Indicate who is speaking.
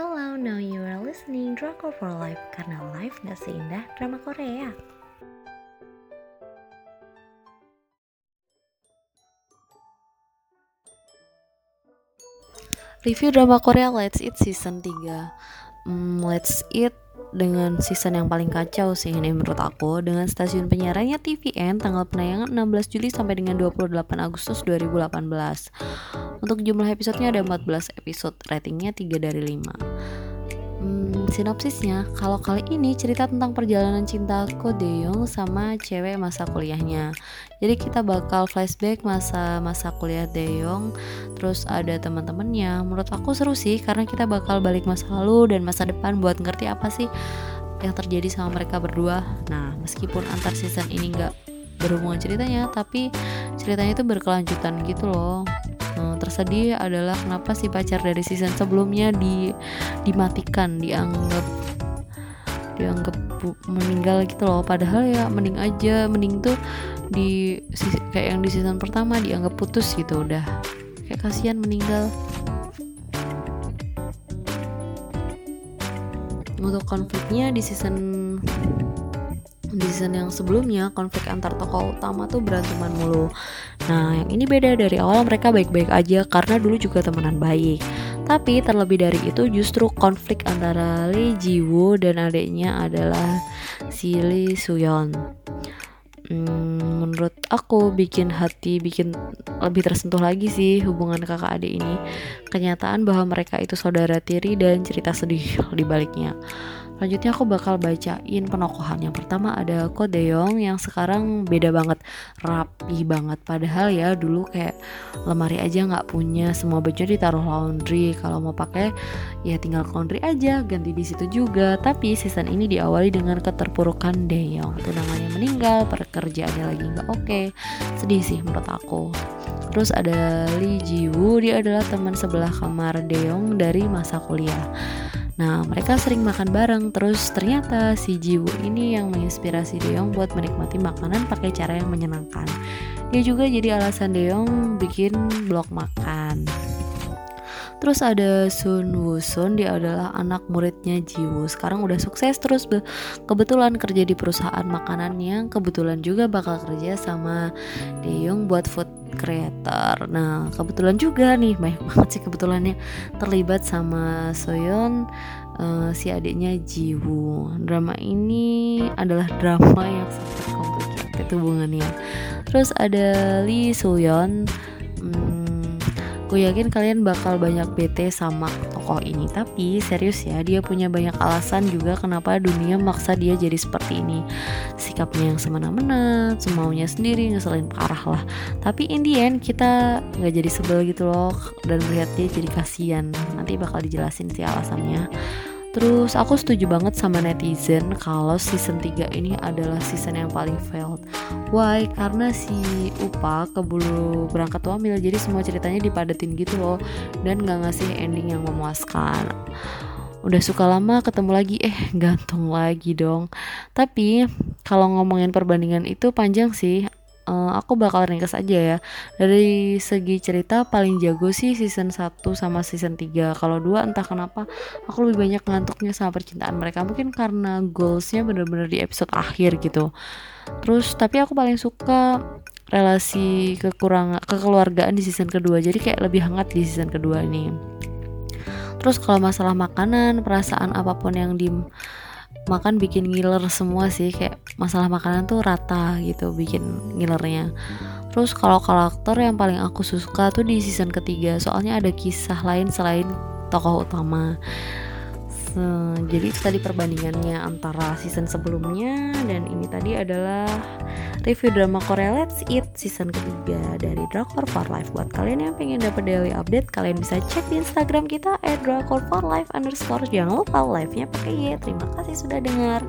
Speaker 1: Hello, now you are listening Drakor for Life karena life gak seindah drama Korea.
Speaker 2: Review drama Korea Let's Eat season 3 hmm, Let's Eat dengan season yang paling kacau sih ini menurut aku. Dengan stasiun penyiarannya TVN tanggal penayangan 16 Juli sampai dengan 28 Agustus 2018 untuk jumlah episodenya ada 14 episode ratingnya 3 dari 5 Hmm, sinopsisnya, kalau kali ini cerita tentang perjalanan cinta Ko Deyong sama cewek masa kuliahnya. Jadi kita bakal flashback masa-masa kuliah Deyong, terus ada teman-temannya. Menurut aku seru sih karena kita bakal balik masa lalu dan masa depan buat ngerti apa sih yang terjadi sama mereka berdua. Nah, meskipun antar season ini nggak berhubungan ceritanya, tapi ceritanya itu berkelanjutan gitu loh uh, tersedih adalah kenapa si pacar dari season sebelumnya di dimatikan dianggap dianggap meninggal gitu loh. Padahal ya mending aja mending tuh di kayak yang di season pertama dianggap putus gitu udah. Kayak kasihan meninggal. Untuk konfliknya di season di season yang sebelumnya konflik antar tokoh utama tuh beranteman mulu nah yang ini beda. Dari awal mereka baik-baik aja karena dulu juga temenan baik. Tapi terlebih dari itu justru konflik antara Lee Ji Woo dan adiknya adalah si Lee Suyeon hmm, menurut aku bikin hati bikin lebih tersentuh lagi sih hubungan kakak adik ini. Kenyataan bahwa mereka itu saudara tiri dan cerita sedih di baliknya Selanjutnya aku bakal bacain penokohan. Yang pertama ada Ko Deong yang sekarang beda banget, rapi banget. Padahal ya dulu kayak lemari aja nggak punya, semua baju ditaruh laundry. Kalau mau pakai ya tinggal laundry aja, ganti di situ juga. Tapi season ini diawali dengan keterpurukan Deong. Tunangannya meninggal, pekerjaannya lagi nggak oke. Okay. Sedih sih menurut aku. Terus ada Lee Ji Woo, dia adalah teman sebelah kamar Deong dari masa kuliah. Nah, mereka sering makan bareng, terus ternyata si Jiwoo ini yang menginspirasi Deong buat menikmati makanan pakai cara yang menyenangkan. Dia juga jadi alasan Deong bikin blog makan. Terus ada Sun Woo-sun, dia adalah anak muridnya Jiwoo. Sekarang udah sukses terus kebetulan kerja di perusahaan makanan yang kebetulan juga bakal kerja sama Deong buat food creator. Nah, kebetulan juga nih banyak banget sih kebetulannya terlibat sama Soyeon uh, si adiknya Jiwoo. Drama ini adalah drama yang sangat komplikated hubungannya. Terus ada Lee Soyeon hmm, Gue yakin kalian bakal banyak bete sama tokoh ini. Tapi serius ya dia punya banyak alasan juga kenapa dunia maksa dia jadi seperti ini. Sikapnya yang semena-mena, semaunya sendiri, ngeselin parah lah. Tapi in the end kita gak jadi sebel gitu loh. Dan melihat dia jadi kasihan. Nanti bakal dijelasin sih alasannya Terus aku setuju banget sama netizen kalau season 3 ini adalah season yang paling failed. Why? Karena si Upa keburu berangkat wamil jadi semua ceritanya dipadetin gitu loh dan gak ngasih ending yang memuaskan. Udah suka lama ketemu lagi eh gantung lagi dong. Tapi kalau ngomongin perbandingan itu panjang sih aku bakal ringkas aja ya. Dari segi cerita paling jago sih season 1 sama season 3 kalau dua entah kenapa aku lebih banyak ngantuknya sama percintaan mereka. Mungkin karena goalsnya bener-bener di episode akhir gitu. Terus tapi aku paling suka relasi kekurangan kekeluargaan di season kedua. Jadi kayak lebih hangat di season kedua ini terus kalau masalah makanan perasaan apa pun yang di makan bikin ngiler semua sih kayak masalah makanan tuh rata gitu bikin ngilernya. Terus kalau karakter yang paling aku suka tuh di season ketiga soalnya ada kisah lain selain tokoh utama jadi itu tadi perbandingannya antara season sebelumnya dan ini tadi adalah review drama Korea Let's Eat season ketiga dari Drakor for Life. Buat kalian yang pengen dapat daily update, kalian bisa cek di Instagram kita at Drakor for Life underscore. Jangan lupa live-nya pakai Y. Terima kasih sudah dengar.